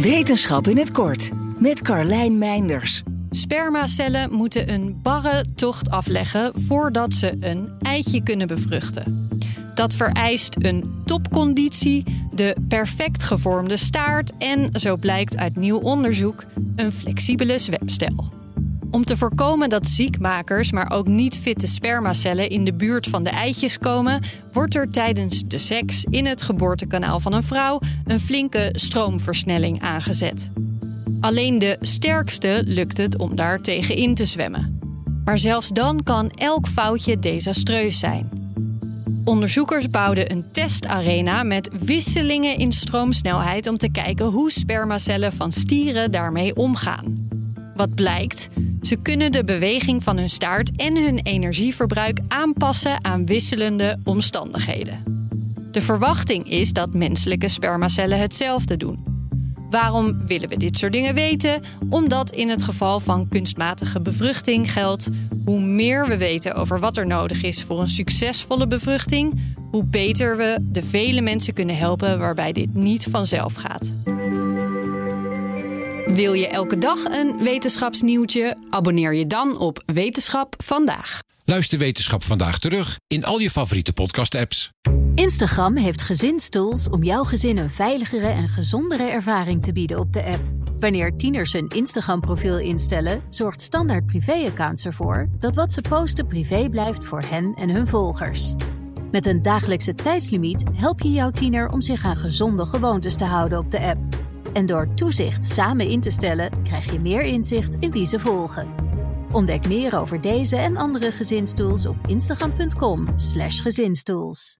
Wetenschap in het kort met Carlijn Meinders. Spermacellen moeten een barre tocht afleggen voordat ze een eitje kunnen bevruchten. Dat vereist een topconditie, de perfect gevormde staart en, zo blijkt uit nieuw onderzoek, een flexibele zwemstel. Om te voorkomen dat ziekmakers, maar ook niet fitte spermacellen in de buurt van de eitjes komen, wordt er tijdens de seks in het geboortekanaal van een vrouw een flinke stroomversnelling aangezet. Alleen de sterkste lukt het om daar tegenin te zwemmen. Maar zelfs dan kan elk foutje desastreus zijn. Onderzoekers bouwden een testarena met wisselingen in stroomsnelheid om te kijken hoe spermacellen van stieren daarmee omgaan. Wat blijkt? Ze kunnen de beweging van hun staart en hun energieverbruik aanpassen aan wisselende omstandigheden. De verwachting is dat menselijke spermacellen hetzelfde doen. Waarom willen we dit soort dingen weten? Omdat in het geval van kunstmatige bevruchting geldt: hoe meer we weten over wat er nodig is voor een succesvolle bevruchting, hoe beter we de vele mensen kunnen helpen waarbij dit niet vanzelf gaat. Wil je elke dag een wetenschapsnieuwtje? Abonneer je dan op Wetenschap vandaag. Luister Wetenschap vandaag terug in al je favoriete podcast-apps. Instagram heeft gezinstools om jouw gezin een veiligere en gezondere ervaring te bieden op de app. Wanneer tieners hun Instagram-profiel instellen, zorgt standaard privé-accounts ervoor dat wat ze posten privé blijft voor hen en hun volgers. Met een dagelijkse tijdslimiet help je jouw tiener om zich aan gezonde gewoontes te houden op de app. En door toezicht samen in te stellen, krijg je meer inzicht in wie ze volgen. Ontdek meer over deze en andere gezinstools op instagram.com/gezinstools.